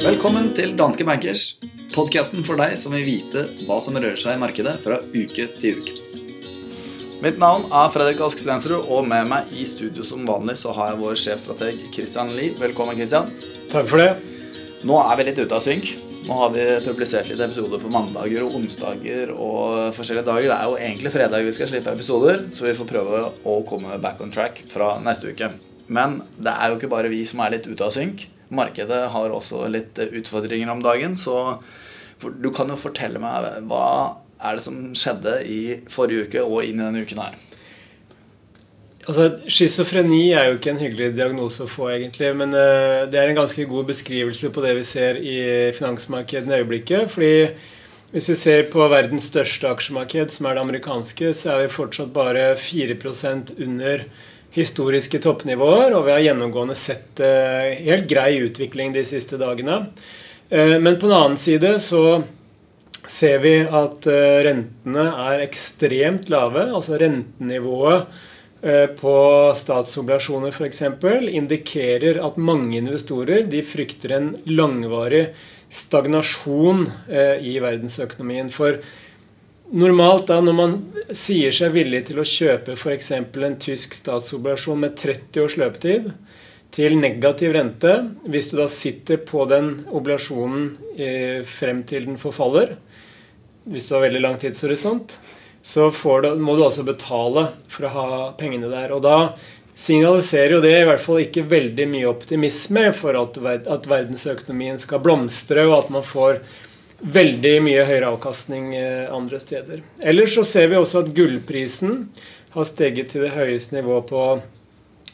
Velkommen til Danske Bankers, podkasten for deg som vil vite hva som rører seg i markedet fra uke til uke. Mitt navn er Fredrik Ask Stensrud, og med meg i studio som vanlig så har jeg vår sjefstrateg Christian Lie. Velkommen, Christian. Takk for det. Nå er vi litt ute av synk. Nå har vi publisert litt episoder på mandager og onsdager og forskjellige dager. Det er jo egentlig fredag vi skal slippe episoder, så vi får prøve å komme back on track fra neste uke. Men det er jo ikke bare vi som er litt ute av synk markedet har også litt utfordringer om dagen. Så du kan jo fortelle meg hva er det som skjedde i forrige uke og inn i denne uken her? Altså, Schizofreni er jo ikke en hyggelig diagnose å få, egentlig. Men uh, det er en ganske god beskrivelse på det vi ser i finansmarkedene i øyeblikket. fordi hvis vi ser på verdens største aksjemarked, som er det amerikanske, så er vi fortsatt bare 4% under historiske toppnivåer, og vi har gjennomgående sett eh, helt grei utvikling de siste dagene. Eh, men på den annen side så ser vi at eh, rentene er ekstremt lave. Altså rentenivået på statsobligasjoner f.eks. indikerer at mange investorer frykter en langvarig stagnasjon i verdensøkonomien. For Normalt da, når man sier seg villig til å kjøpe f.eks. en tysk statsobligasjon med 30 års løpetid til negativ rente, hvis du da sitter på den obligasjonen eh, frem til den forfaller, hvis du har veldig lang tidshorisont, så du, må du altså betale for å ha pengene der. Og da signaliserer jo det i hvert fall ikke veldig mye optimisme for at, at verdensøkonomien skal blomstre, og at man får veldig mye høyere avkastning eh, andre steder. Ellers så ser vi også at gullprisen har steget til det høyeste nivået på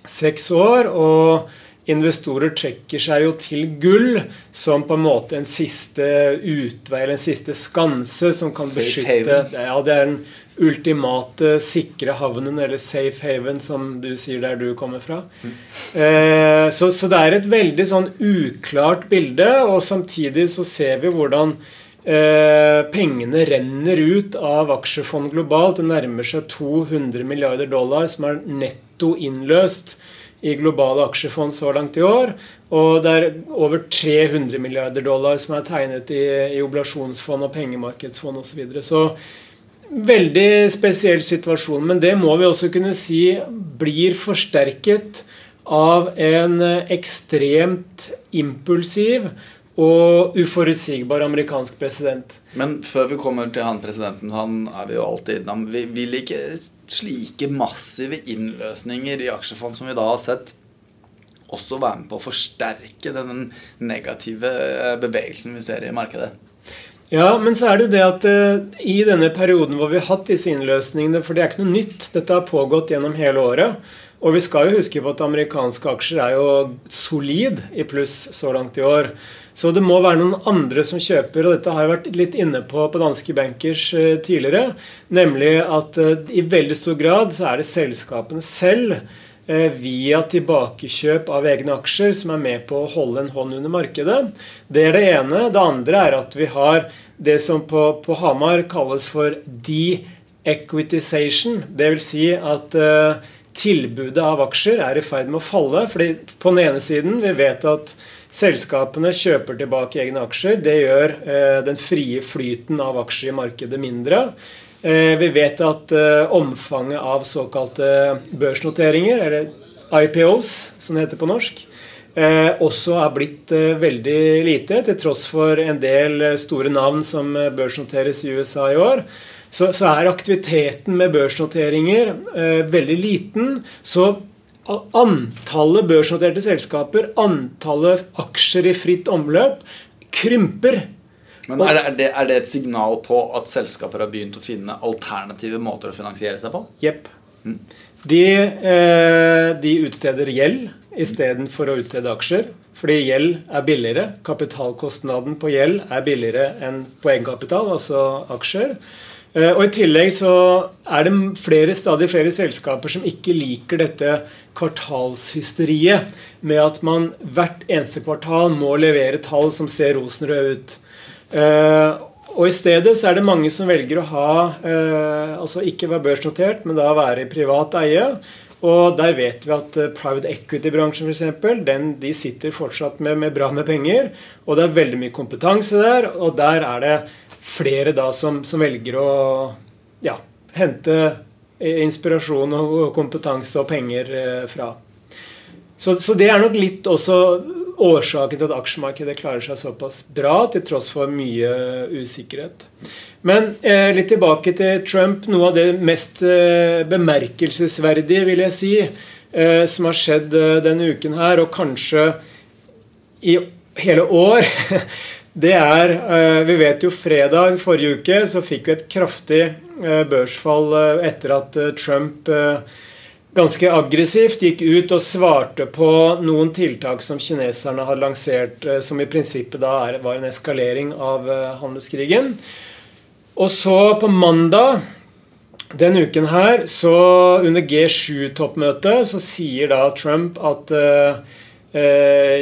seks år. og Investorer trekker seg jo til gull som på en måte en siste utvei eller en siste skanse som kan beskytte haven. Ja, det er den ultimate sikre havnen, eller safe haven, som du sier der du kommer fra. Mm. Eh, så, så, det er et veldig sånn uklart bilde, og samtidig så ser vi hvordan eh, pengene renner ut av aksjefond globalt. Det nærmer seg 200 milliarder dollar som er netto innløst i globale aksjefond så langt i år. Og det er over 300 milliarder dollar som er tegnet i, i oblasjonsfond og pengemarkedsfond osv. Så, videre. så Veldig spesiell situasjon, men det må vi også kunne si blir forsterket av en ekstremt impulsiv og uforutsigbar amerikansk president. Men før vi kommer til han presidenten, han er vi jo alltid innom. Vil ikke slike massive innløsninger i aksjefond som vi da har sett, også være med på å forsterke den negative bevegelsen vi ser i markedet? Ja, men så er det jo det at uh, i denne perioden hvor vi har hatt disse innløsningene For det er ikke noe nytt. Dette har pågått gjennom hele året. Og vi skal jo huske på at amerikanske aksjer er jo solid i pluss så langt i år. Så det må være noen andre som kjøper, og dette har jeg vært litt inne på på danske bankers uh, tidligere. Nemlig at uh, i veldig stor grad så er det selskapene selv Eh, via tilbakekjøp av egne aksjer, som er med på å holde en hånd under markedet. Det er det ene. Det andre er at vi har det som på, på Hamar kalles for de-equitization. Dvs. Si at tilbudet av aksjer er i ferd med å falle. fordi på den ene siden vi vet at selskapene kjøper tilbake egne aksjer. Det gjør uh, den frie flyten av aksjer i markedet mindre. Eh, vi vet at eh, omfanget av såkalte børsnoteringer, eller IPOs, som det heter på norsk, eh, også er blitt veldig lite, til tross for en del store navn som børsnoteres i USA i år. Så, så er aktiviteten med børsnoteringer veldig liten. Så antallet børsnoterte selskaper, antallet aksjer i fritt omløp, krymper men er det, er, det, et signal på at selskaper har begynt å finne alternative måter å finansiere seg på? Jepp. Mm. De, eh, de, utsteder gjeld istedenfor å utstede aksjer. Fordi gjeld er billigere. Kapitalkostnaden på gjeld er billigere enn på egenkapital, altså aksjer. Eh, og I tillegg så er det flere, stadig flere selskaper som ikke liker dette kvartalshysteriet med at man hvert eneste kvartal må levere tall som ser rosenrøde ut. Uh, og i stedet så er det mange som velger å ha eh, Altså ikke være børsnotert, men da være i privat eie. Og der vet vi at uh, private equity-bransjen f.eks. de sitter fortsatt med, med, bra med penger. Og det er veldig mye kompetanse der, og der er det flere da som, som velger å ja, hente inspirasjon og kompetanse og penger uh, fra. Så, så, det er nok litt også årsaken til at aksjemarkedet klarer seg såpass bra, til tross for mye usikkerhet. Men eh, litt tilbake til Trump. Noe av det mest eh, bemerkelsesverdige, vil jeg si, eh, som har skjedd eh, denne uken her, og kanskje i hele år, det er eh, Vi vet jo fredag forrige uke så fikk vi et kraftig eh, børsfall etter at Trump ganske aggressivt gikk ut og svarte på noen tiltak som kineserne hadde lansert, eh, som i prinsippet da var en eskalering av eh, handelskrigen. Og så på mandag denne uken her, så under G7-toppmøtet, så sier da Trump at uh,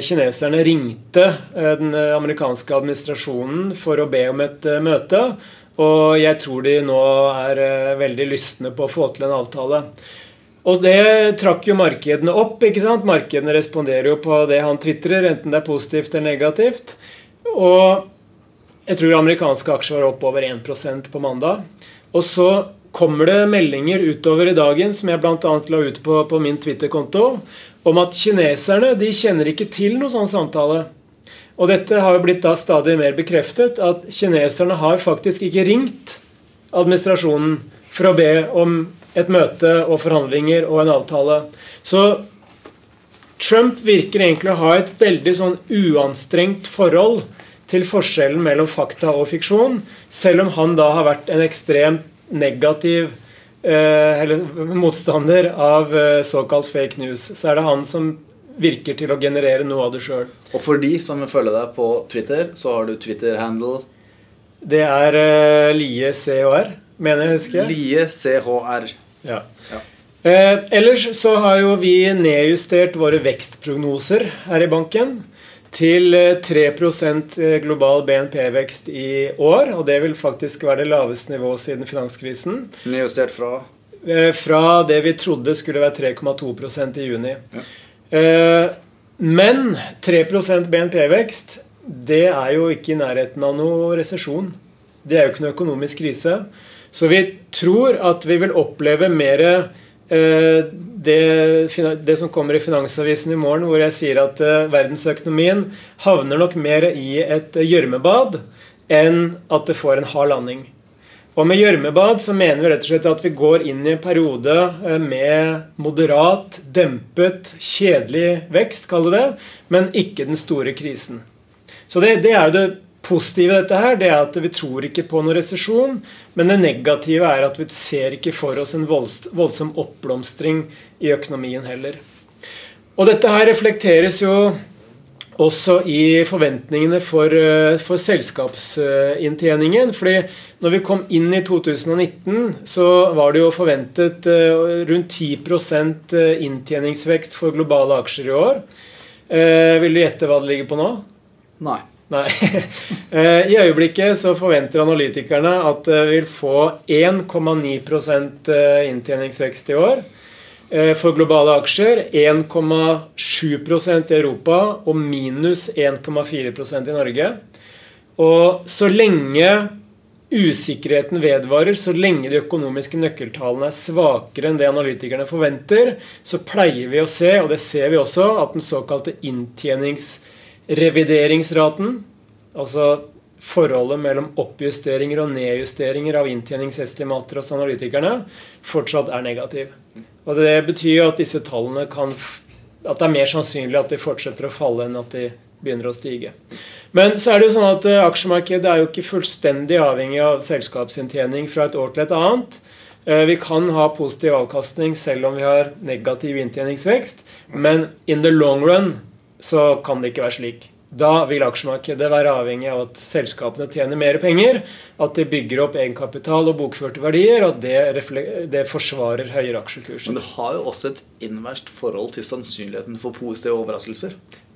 kineserne ringte den amerikanske administrasjonen for å be om et møte. Og jeg tror de nå er veldig lystne på å få til en avtale. Og det trakk jo markedene opp. ikke sant? Markedene responderer jo på det han tvitrer, enten det er positivt eller negativt. Og jeg tror amerikanske aksjer var opp over 1% på mandag. Og så kommer det meldinger utover i dagen, som jeg bl.a. la ut på, på min Twitter-konto, om at kineserne de kjenner ikke til noen sånn samtale. Og dette har jo blitt da stadig mer bekreftet, at kineserne har faktisk ikke ringt administrasjonen for å be om et møte og forhandlinger og en avtale. Så Trump virker egentlig å ha et veldig sånn uanstrengt forhold til forskjellen mellom fakta og fiksjon, selv om han da har vært en ekstremt negativ eh, eller motstander av eh, såkalt fake news. Så er det han som virker til å generere noe av det sjøl. Og for de som vil følge deg på Twitter, så har du Twitter-handle Det er eh, Lie CHR, mener jeg husker. Lie CHR. Ja. ja. Eh, ellers så har jo vi nedjustert våre vekstprognoser her i banken til 3 eh, eh, global BNP-vekst i år. Og det vil faktisk være det laveste nivået siden finanskrisen. Nedjustert fra? Eh, fra det vi trodde skulle være 3,2% i juni. Ja. Eh, men 3% BNP-vekst, det er jo ikke i nærheten av noe resesjon. Det er jo ikke noe økonomisk krise. Så vi tror at vi vil oppleve mer eh, det, det, som kommer i Finansavisen i morgen, hvor jeg sier at eh, verdensøkonomien havner nok mer i et gjørmebad enn at det får en hard landing. Og med gjørmebad så mener vi rett og slett at vi går inn i en periode eh, med moderat, dempet, kjedelig vekst, kall det det, men ikke den store krisen. Så det, det er jo det positive i dette her, det er at vi tror ikke på noen resesjon. Men det negative er at vi ser ikke for oss en voldsom oppblomstring i økonomien heller. Og dette her reflekteres jo også i forventningene for, eh, for selskapsinntjeningen. fordi når vi kom inn i 2019, så var det jo forventet eh, rundt 10 eh, inntjeningsvekst for globale aksjer i år. Vil du gjette hva det ligger på nå? Nei. Nei. Eh, I øyeblikket så forventer analytikerne at det vil få 1,9 eh, inntjeningsvekst i år eh, for globale aksjer. 1,7 i Europa og minus 1,4% i Norge. Og så lenge usikkerheten vedvarer, så lenge de økonomiske nøkkeltallene er svakere enn det analytikerne forventer, så pleier vi å se, og det ser vi også, at den såkalte inntjeningsveksten Revideringsraten, altså forholdet mellom oppjusteringer og nedjusteringer av inntjeningsestimater hos analytikerne, fortsatt er negativ. Og Det betyr at disse tallene kan at det er mer sannsynlig at de fortsetter å falle enn at de begynner å stige. Men så er det jo sånn at eh, aksjemarkedet er jo ikke fullstendig avhengig av selskapsinntjening fra et år til et annet. Eh, vi kan ha positiv avkastning selv om vi har negativ inntjeningsvekst, men in the long run så kan det ikke være slik. Da vil aksjemarkedet være avhengig av at selskapene tjener mer penger, at de bygger opp egenkapital og bokførte verdier, og at det, det, forsvarer høyere aksjekurser. Men det har jo også et innverst forhold til sannsynligheten for positive overraskelser.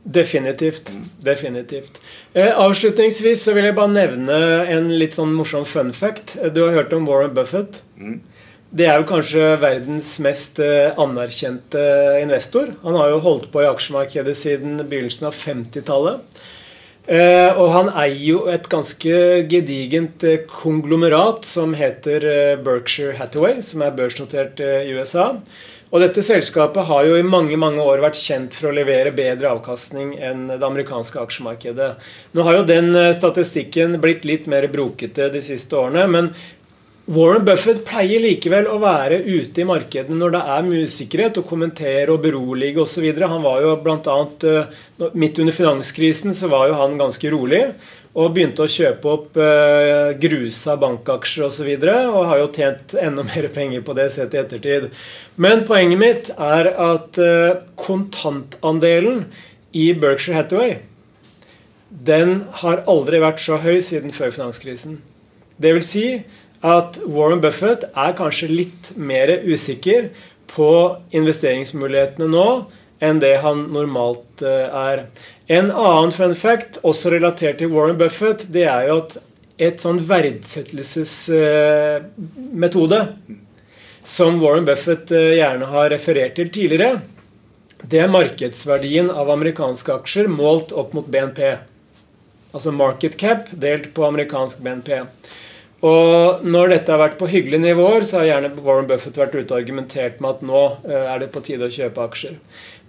Definitivt. Definitivt. Eh, avslutningsvis så vil jeg bare nevne en litt sånn morsom fun fact. Du har hørt om Warren Buffett? Mm. Det er jo kanskje verdens mest eh, anerkjente investor. Han har jo holdt på i aksjemarkedet siden begynnelsen av 50-tallet. Eh, og han eier jo et ganske gedigent eh, konglomerat som heter eh, Berkshire Hathaway, som er børsnotert eh, i USA. Og dette selskapet har jo i mange mange år vært kjent for å levere bedre avkastning enn det amerikanske aksjemarkedet. Nå har jo den eh, statistikken blitt litt mer brokete de siste årene, men Warren Buffett pleier likevel å være ute i markedene når det er mye usikkerhet, og kommentere og berolige osv. Han var jo annet, eh, Midt under finanskrisen så var jo han ganske rolig og begynte å kjøpe opp uh, grusa bankaksjer osv. Og, så videre, og har jo tjent enda mer penger på det sett i ettertid. Men poenget mitt er at uh, kontantandelen i Berkshire Hathaway den har aldri vært så høy siden før finanskrisen. Det vil si at Warren Buffett er kanskje litt mer usikker på investeringsmulighetene nå enn det han normalt uh, er. En annen fun fact, også relatert til Warren Buffett, det er jo at et sånn verdsettelsesmetode som Warren Buffett eh, gjerne har referert til tidligere, det er markedsverdien av amerikanske aksjer målt opp mot BNP. Altså market cap delt på amerikansk BNP. Og når dette har vært på hyggelige nivåer, så har gjerne Warren Buffett vært ute og argumentert med at nå eh, er det på tide å kjøpe aksjer.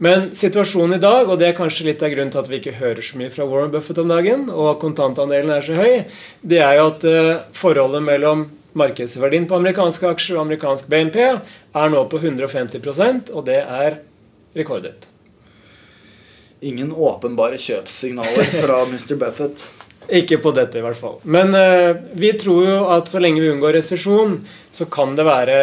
Men situasjonen i dag, og det er kanskje litt av grunnen til at vi ikke hører så mye fra Warren Buffett om dagen, og kontantandelen er så høy, det er jo at eh, forholdet mellom markedsverdien på amerikanske aksjer og amerikansk BNP er nå på 150% og det er rekordhøyt. Ingen åpenbare kjøpssignaler fra Mr. Buffett. Ikke på dette, i hvert fall. Men uh, vi tror jo at så lenge vi unngår resesjon, så kan det være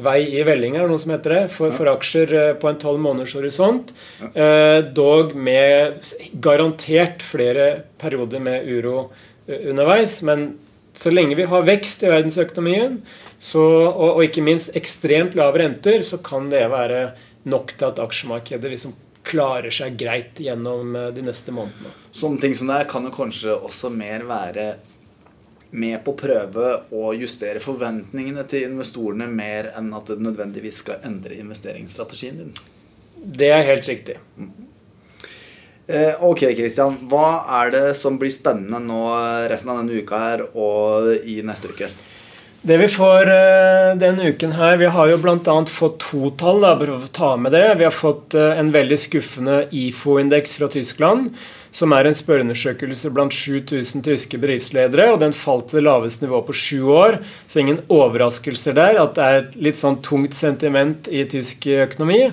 vei i vellinga, noe som heter det, for, for aksjer uh, på en tolv måneders horisont. Uh, dog med garantert flere perioder med uro underveis. Men så lenge vi har vekst i verdensøkonomien, så, og, og, ikke minst ekstremt lave renter, så kan det være nok til at aksjemarkedet liksom klarer seg greit gjennom eh, de neste månedene. Sånne ting som det kan jo kanskje også mer være med på å prøve å justere forventningene til investorene mer enn at det nødvendigvis skal endre investeringsstrategien din. Det er helt riktig. Mm. Eh, ok, Kristian. Hva er det som blir spennende nå resten av denne uka her og i neste uke? Det vi får uh, denne uken her Vi har jo bl.a. fått to tall. Da, å ta med det. Vi har fått uh, en veldig skuffende IFO-indeks fra Tyskland. Som er en spørreundersøkelse blant 7000 tyske bedriftsledere. og Den falt til det laveste nivået på sju år. Så ingen overraskelser der at det er et litt sånn tungt sentiment i tysk økonomi.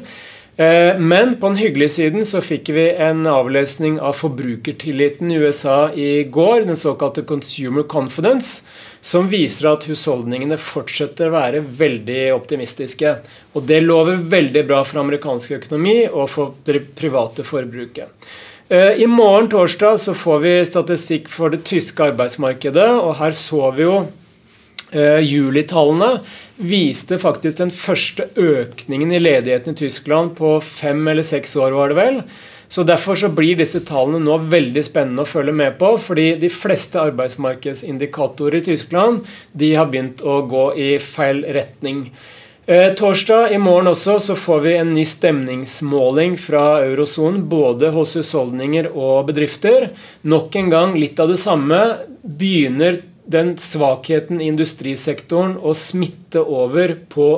Uh, men på den hyggelige siden så fikk vi en avlesning av forbrukertilliten i USA i går. Den såkalte Consumer Confidence som viser at husholdningene fortsetter å være veldig optimistiske. Og det lover veldig bra for amerikansk økonomi og for det private forbruket. Eh, I morgen torsdag så får vi statistikk for det tyske arbeidsmarkedet, og her så vi jo Uh, julitallene viste faktisk den første økningen i ledigheten i Tyskland på fem eller seks år, var det vel. Så Derfor så blir disse tallene nå veldig spennende å følge med på. fordi de fleste arbeidsmarkedsindikatorer i Tyskland de har begynt å gå i feil retning. Eh, torsdag i morgen også så får vi en ny stemningsmåling fra eurosonen. Både hos husholdninger og bedrifter. Nok en gang litt av det samme. Begynner den svakheten i industrisektoren å smitte over på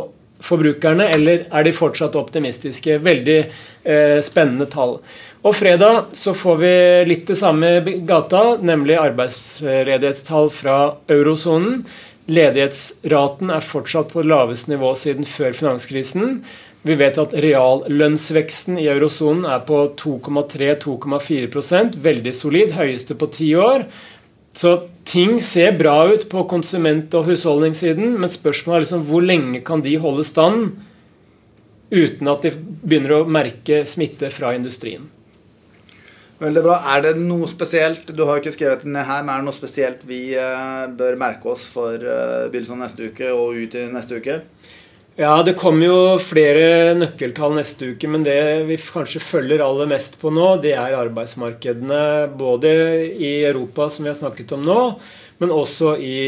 forbrukerne, eller er de fortsatt optimistiske? Veldig eh, spennende tall. Og fredag så får vi litt det samme gata, nemlig arbeidsledighetstall fra eurosonen. Ledighetsraten er fortsatt på laveste nivå siden før finanskrisen. Vi vet at reallønnsveksten i eurosonen er på 2,3-2,4% veldig solid, høyeste på ti år. Så ting ser bra ut på konsument- og husholdningssiden, men spørsmålet er liksom hvor lenge kan de holde stand uten at de begynner å merke smitte fra industrien. Veldig bra. Er det noe spesielt Du har ikke skrevet det ned her, men er det noe spesielt vi uh, bør merke oss for uh, begynnelsen av neste uke og ut i neste uke? Ja, det kommer jo flere nøkkeltall neste uke, men det vi kanskje følger aller mest på nå, det er arbeidsmarkedene. Både i Europa, som vi har snakket om nå, men også i,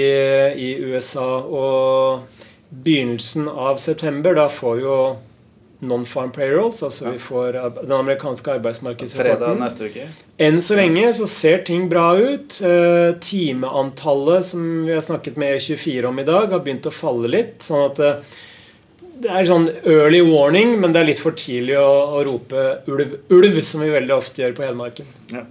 i USA. Og begynnelsen av september, da får jo non-farm payrolls, altså ja. vi får den amerikanske arbeidsmarkedsrapporten. Enn så lenge så ser ting bra ut. Eh, timeantallet som vi har snakket med E24 om i dag, har begynt å falle litt. sånn at eh, det er sånn early warning, men det er litt for tidlig å, å rope ulv, ulv, som vi veldig ofte gjør på Hedmarken. Ja.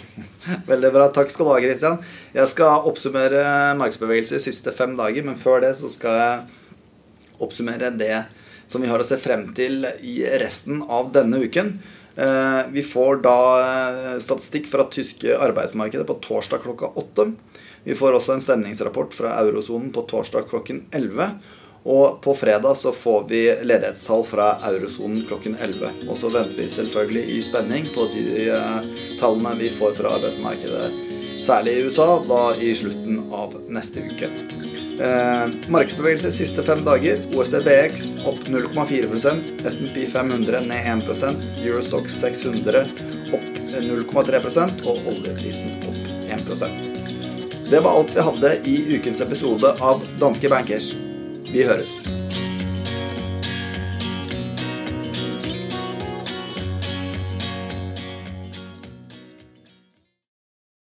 Veldig bra. Takk skal du ha, Christian. Jeg skal oppsummere markedsbevegelse de siste fem dager, men før det så skal jeg oppsummere det som vi har å se frem til i resten av denne uken. Eh, vi får da eh, statistikk fra tyske arbeidsmarkedet på torsdag klokka åtte. Vi får også en stemningsrapport fra eurosonen på torsdag klokken 11. Og på fredag så får vi ledighetstall fra eurosonen klokken 11. Og så venter vi selvfølgelig i spenning på de uh, tallene vi får fra arbeidsmarkedet, særlig i USA, da i slutten av neste uke. Eh, markedsbevegelse siste fem dager. OECBX opp 0,4% SMP 500 ned 1% Eurostox 600 opp 0,3% og oljeprisen opp 1% Det var alt vi hadde i ukens episode av Danske Bankers. Vi høres.